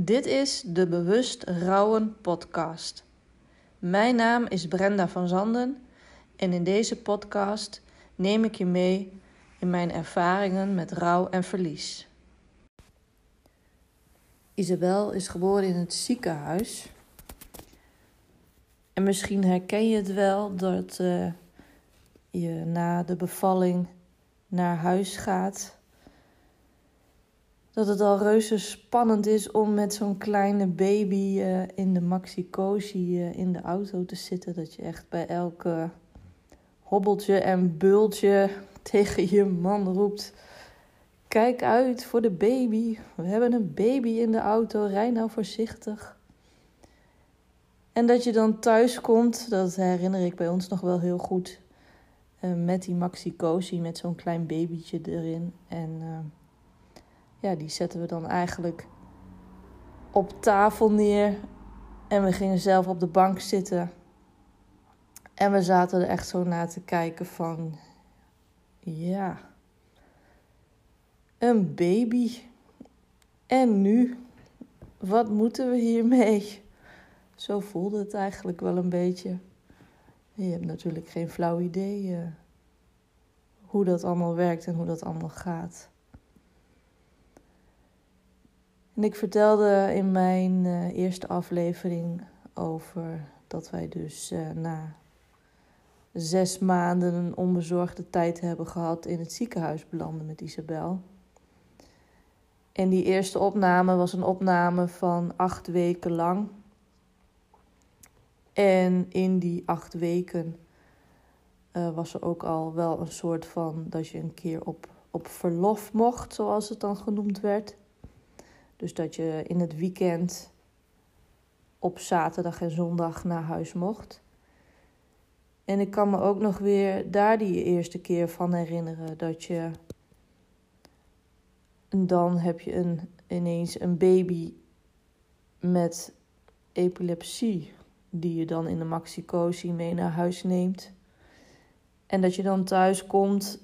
Dit is de Bewust Rouwen podcast. Mijn naam is Brenda van Zanden en in deze podcast neem ik je mee in mijn ervaringen met rouw en verlies. Isabel is geboren in het ziekenhuis. En misschien herken je het wel dat uh, je na de bevalling naar huis gaat dat het al reuze spannend is om met zo'n kleine baby uh, in de maxi-cozy uh, in de auto te zitten. Dat je echt bij elke hobbeltje en bultje tegen je man roept: Kijk uit voor de baby. We hebben een baby in de auto. Rij nou voorzichtig. En dat je dan thuis komt, dat herinner ik bij ons nog wel heel goed. Met die maxi-cozy, met zo'n klein babytje erin. En ja, die zetten we dan eigenlijk op tafel neer. En we gingen zelf op de bank zitten. En we zaten er echt zo naar te kijken van... Ja... Een baby. En nu? Wat moeten we hiermee? Zo voelde het eigenlijk wel een beetje. Je hebt natuurlijk geen flauw idee uh, hoe dat allemaal werkt en hoe dat allemaal gaat. En ik vertelde in mijn uh, eerste aflevering over dat wij dus uh, na zes maanden een onbezorgde tijd hebben gehad in het ziekenhuis belanden met Isabel. En die eerste opname was een opname van acht weken lang. En in die acht weken uh, was er ook al wel een soort van dat je een keer op, op verlof mocht, zoals het dan genoemd werd. Dus dat je in het weekend op zaterdag en zondag naar huis mocht. En ik kan me ook nog weer daar die eerste keer van herinneren dat je. En dan heb je een, ineens een baby met epilepsie, die je dan in de maxicosi mee naar huis neemt. En dat je dan thuis komt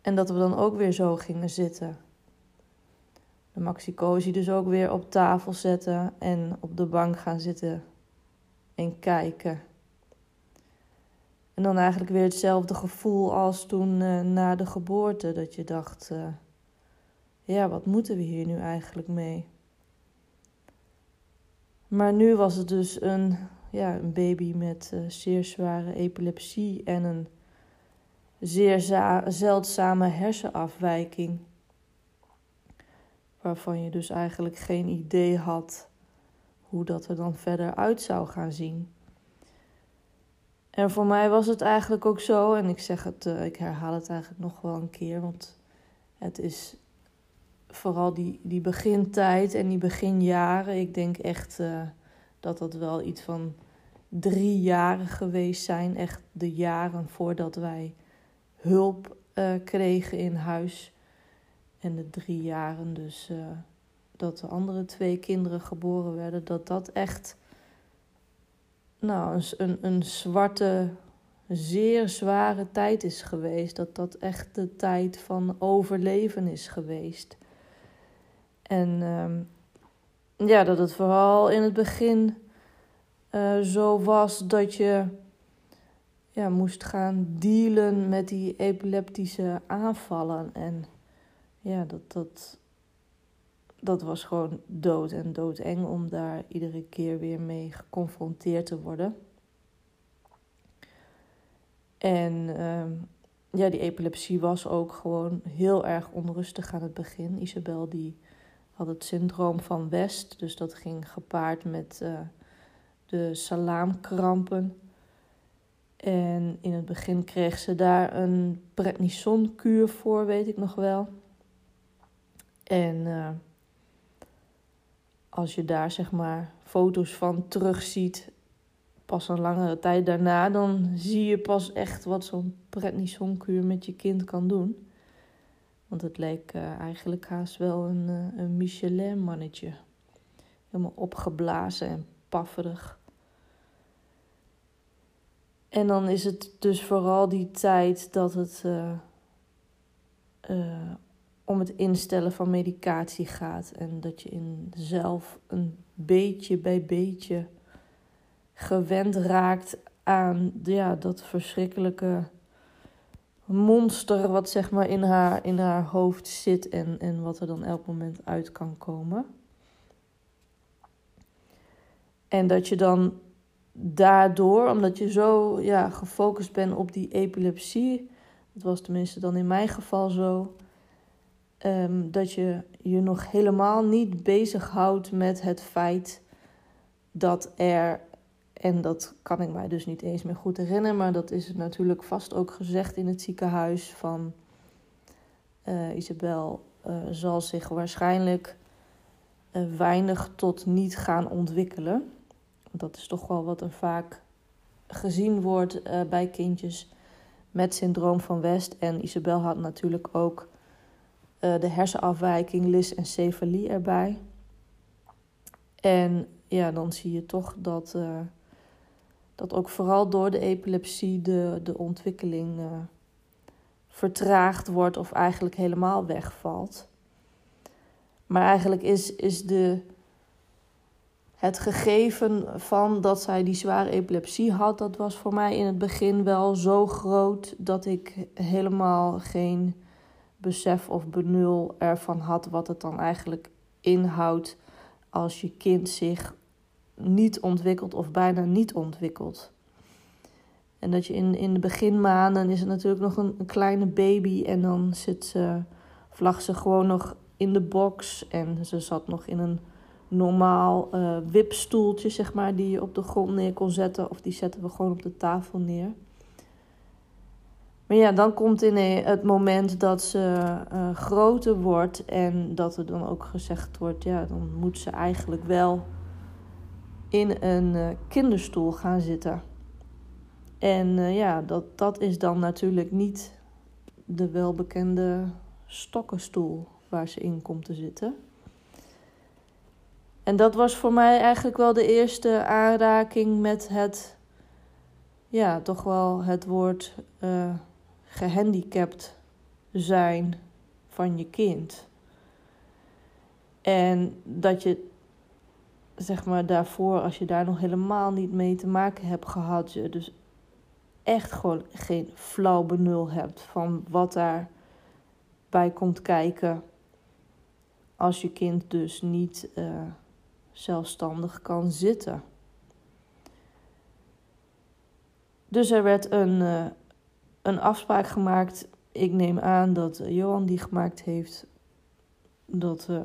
en dat we dan ook weer zo gingen zitten de Maxi dus ook weer op tafel zetten en op de bank gaan zitten en kijken. En dan eigenlijk weer hetzelfde gevoel als toen uh, na de geboorte, dat je dacht, uh, ja, wat moeten we hier nu eigenlijk mee? Maar nu was het dus een, ja, een baby met uh, zeer zware epilepsie en een zeer zeldzame hersenafwijking waarvan je dus eigenlijk geen idee had hoe dat er dan verder uit zou gaan zien. En voor mij was het eigenlijk ook zo, en ik zeg het, uh, ik herhaal het eigenlijk nog wel een keer, want het is vooral die, die begintijd en die beginjaren. Ik denk echt uh, dat dat wel iets van drie jaren geweest zijn. Echt de jaren voordat wij hulp uh, kregen in huis. En de drie jaren dus uh, dat de andere twee kinderen geboren werden, dat dat echt nou, een, een, zwarte, zeer zware tijd is geweest. Dat dat echt de tijd van overleven is geweest. En um, ja, dat het vooral in het begin uh, zo was dat je ja, moest gaan dealen met die epileptische aanvallen. En ja, dat, dat, dat was gewoon dood en doodeng om daar iedere keer weer mee geconfronteerd te worden. En uh, ja, die epilepsie was ook gewoon heel erg onrustig aan het begin. Isabel die had het syndroom van West, dus dat ging gepaard met uh, de salaamkrampen. En in het begin kreeg ze daar een prednison-kuur voor, weet ik nog wel. En uh, als je daar zeg maar foto's van terugziet, pas een langere tijd daarna, dan zie je pas echt wat zo'n prednisonkuur met je kind kan doen. Want het leek uh, eigenlijk haast wel een, uh, een Michelin-mannetje. Helemaal opgeblazen en pafferig. En dan is het dus vooral die tijd dat het om het instellen van medicatie gaat. En dat je in zelf een beetje bij beetje gewend raakt aan ja, dat verschrikkelijke monster wat zeg maar in haar, in haar hoofd zit en, en wat er dan elk moment uit kan komen. En dat je dan daardoor, omdat je zo ja, gefocust bent op die epilepsie, dat was tenminste dan in mijn geval zo, um, dat je je nog helemaal niet bezighoudt met het feit dat er, en dat kan ik mij dus niet eens meer goed herinneren, maar dat is natuurlijk vast ook gezegd in het ziekenhuis van uh, Isabel uh, zal zich waarschijnlijk uh, weinig tot niet gaan ontwikkelen. Dat is toch wel wat er vaak gezien wordt bij kindjes met syndroom van West. En Isabel had natuurlijk ook de hersenafwijking, lysencefalie erbij. En ja, dan zie je toch dat, uh, dat ook vooral door de epilepsie de, de ontwikkeling uh, vertraagd wordt of eigenlijk helemaal wegvalt. Maar eigenlijk is, is de, het gegeven van dat zij die zware epilepsie had, dat was voor mij in het begin wel zo groot dat ik helemaal geen besef of benul ervan had wat het dan eigenlijk inhoudt als je kind zich niet ontwikkelt of bijna niet ontwikkelt. En dat je in, in de beginmaanden is het natuurlijk nog een, kleine baby en dan zit ze, vlag ze gewoon nog in de box en ze zat nog in een normaal uh, wipstoeltje, zeg maar, die je op de grond neer kon zetten. Of die zetten we gewoon op de tafel neer. Maar ja, dan komt in het moment dat ze uh, groter wordt en dat er dan ook gezegd wordt, ja, dan moet ze eigenlijk wel in een uh, kinderstoel gaan zitten. En uh, ja, dat, dat is dan natuurlijk niet de welbekende stokkenstoel waar ze in komt te zitten. En dat was voor mij eigenlijk wel de eerste aanraking met het, ja, toch wel het woord gehandicapt zijn van je kind. En dat je, zeg maar, daarvoor, als je daar nog helemaal niet mee te maken hebt gehad, je dus echt gewoon geen flauw benul hebt van wat daarbij komt kijken als je kind dus niet uh, zelfstandig kan zitten. Dus er werd een, uh, een afspraak gemaakt. Ik neem aan dat Johan die gemaakt heeft. Dat uh,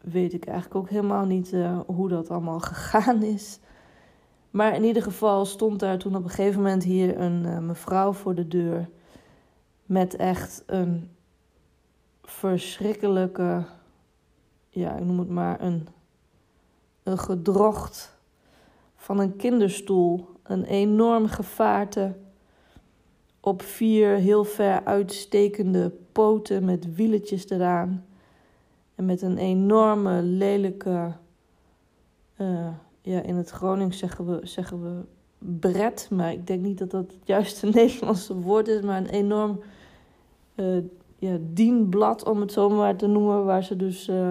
weet ik eigenlijk ook helemaal niet uh, hoe dat allemaal gegaan is. Maar in ieder geval stond daar toen op een gegeven moment hier een mevrouw voor de deur. Met echt een verschrikkelijke, ja, ik noem het maar een, een gedrocht van een kinderstoel. Een enorm gevaarte op vier heel ver uitstekende poten met wieletjes eraan. En met een enorme lelijke, uh, ja, in het Gronings zeggen we, zeggen we bret, maar ik denk niet dat dat het juiste Nederlandse woord is, maar een enorm uh, ja, dienblad, om het zo maar te noemen, waar ze dus. Uh,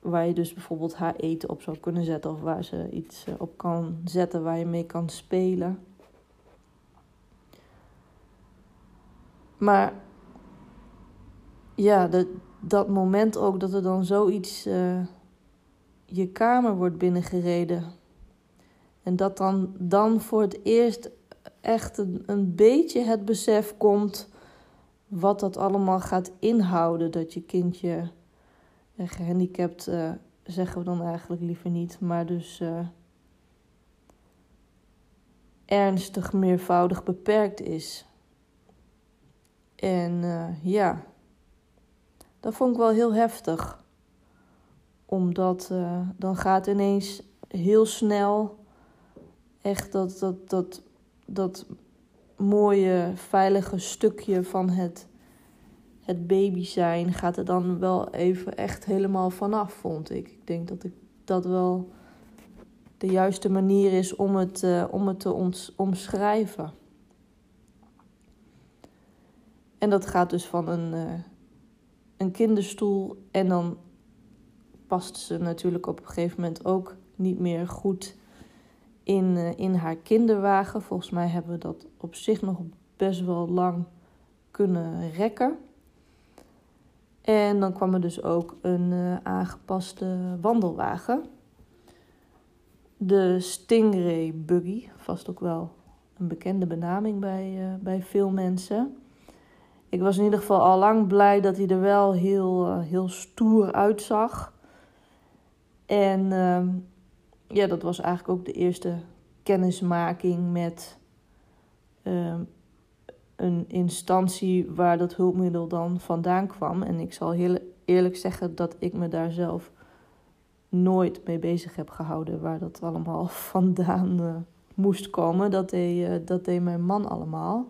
waar je dus bijvoorbeeld haar eten op zou kunnen zetten of waar ze iets op kan zetten waar je mee kan spelen. Maar ja, dat, moment ook dat er dan zoiets uh, je kamer wordt binnengereden. En dat dan, dan voor het eerst echt een, een beetje het besef komt wat dat allemaal gaat inhouden. Dat je kindje uh, gehandicapt, uh, zeggen we dan eigenlijk liever niet, maar dus ernstig meervoudig beperkt is. En uh, ja, dat vond ik wel heel heftig. Omdat uh, dan gaat ineens heel snel echt dat, dat, dat, dat mooie, veilige stukje van het, het baby zijn gaat er dan wel even echt helemaal vanaf, vond ik. Ik denk dat ik dat wel de juiste manier is om het, uh, om het te omschrijven. En dat gaat dus van een, uh, een kinderstoel en dan paste ze natuurlijk op een gegeven moment ook niet meer goed in, uh, in haar kinderwagen. Volgens mij hebben we dat op zich nog best wel lang kunnen rekken. En dan kwam er dus ook een uh, aangepaste wandelwagen. De Stingray Buggy, vast ook wel een bekende benaming bij, bij veel mensen. Ik was in ieder geval al lang blij dat hij er wel heel, uh, heel stoer uitzag. En uh, ja, dat was eigenlijk ook de eerste kennismaking met uh, een instantie waar dat hulpmiddel dan vandaan kwam. En ik zal heel eerlijk zeggen dat ik me daar zelf nooit mee bezig heb gehouden waar dat allemaal vandaan uh, moest komen. Dat deed, uh, dat deed mijn man allemaal.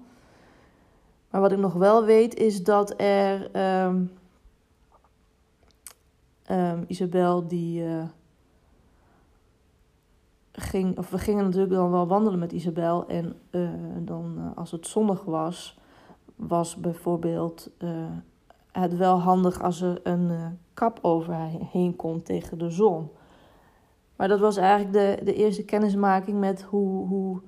Maar wat ik nog wel weet is dat er um, Isabel die uh, ging, of we gingen natuurlijk dan wel wandelen met Isabel en uh, dan uh, als het zonnig was, was bijvoorbeeld het wel handig als er een kap overheen kon tegen de zon. Maar dat was eigenlijk de, de eerste kennismaking met hoe, hoe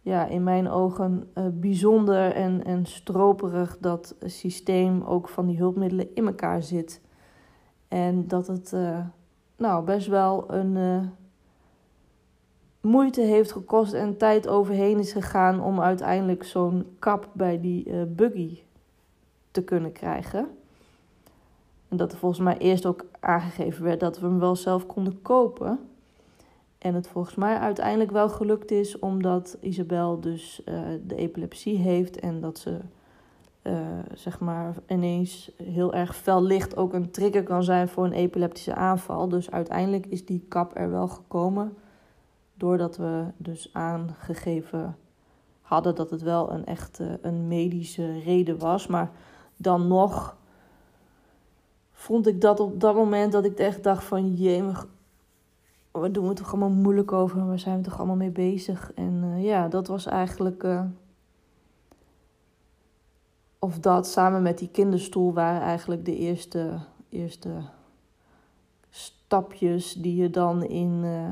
ja, in mijn ogen uh, bijzonder en, en stroperig dat systeem ook van die hulpmiddelen in elkaar zit. En dat het uh, nou, best wel een uh, moeite heeft gekost en tijd overheen is gegaan om uiteindelijk zo'n kap bij die buggy te kunnen krijgen. En dat er volgens mij eerst ook aangegeven werd dat we hem wel zelf konden kopen. En het volgens mij uiteindelijk wel gelukt is, omdat Isabel dus uh, de epilepsie heeft en dat ze uh, zeg maar ineens heel erg fel licht ook een trigger kan zijn voor een epileptische aanval. Dus uiteindelijk is die kap er wel gekomen, doordat we dus aangegeven hadden dat het wel een echte een medische reden was. Maar dan nog vond ik dat op dat moment dat ik echt dacht van jemig we doen we toch allemaal moeilijk over? Waar zijn we toch allemaal mee bezig? En uh, ja, dat was eigenlijk. Uh, of dat samen met die kinderstoel waren eigenlijk de eerste, eerste stapjes die je dan in, uh,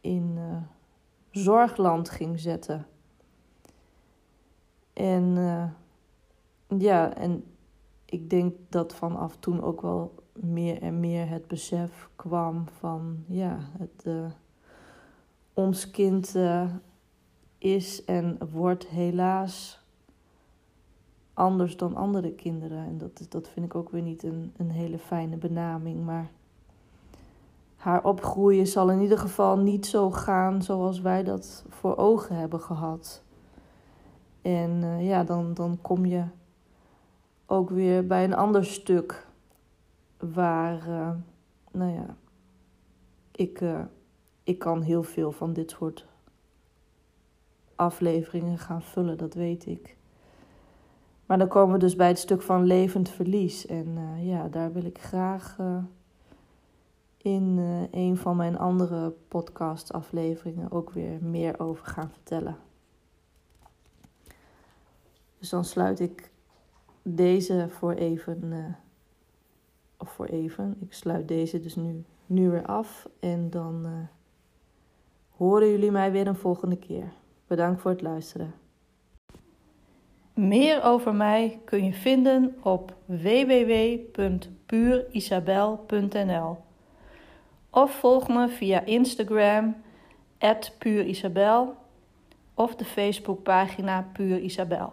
in zorgland ging zetten. En ja, en ik denk dat vanaf toen ook wel meer en meer het besef kwam van ja, het, uh, ons kind uh, is en wordt helaas anders dan andere kinderen. En dat, dat vind ik ook weer niet een, een hele fijne benaming. Maar haar opgroeien zal in ieder geval niet zo gaan zoals wij dat voor ogen hebben gehad. En uh, ja, dan, dan kom je ook weer bij een ander stuk waar, uh, nou ja, ik, uh, ik kan heel veel van dit soort afleveringen gaan vullen, dat weet ik. Maar dan komen we dus bij het stuk van levend verlies. En uh, ja, daar wil ik graag in een van mijn andere podcast-afleveringen ook weer meer over gaan vertellen. Dus dan sluit ik deze voor even voor even. Ik sluit deze dus nu, nu weer af. En dan uh, horen jullie mij weer een volgende keer. Bedankt voor het luisteren. Meer over mij kun je vinden op www.puurisabel.nl of volg me via Instagram @puurisabel of de Facebookpagina Puur Isabel.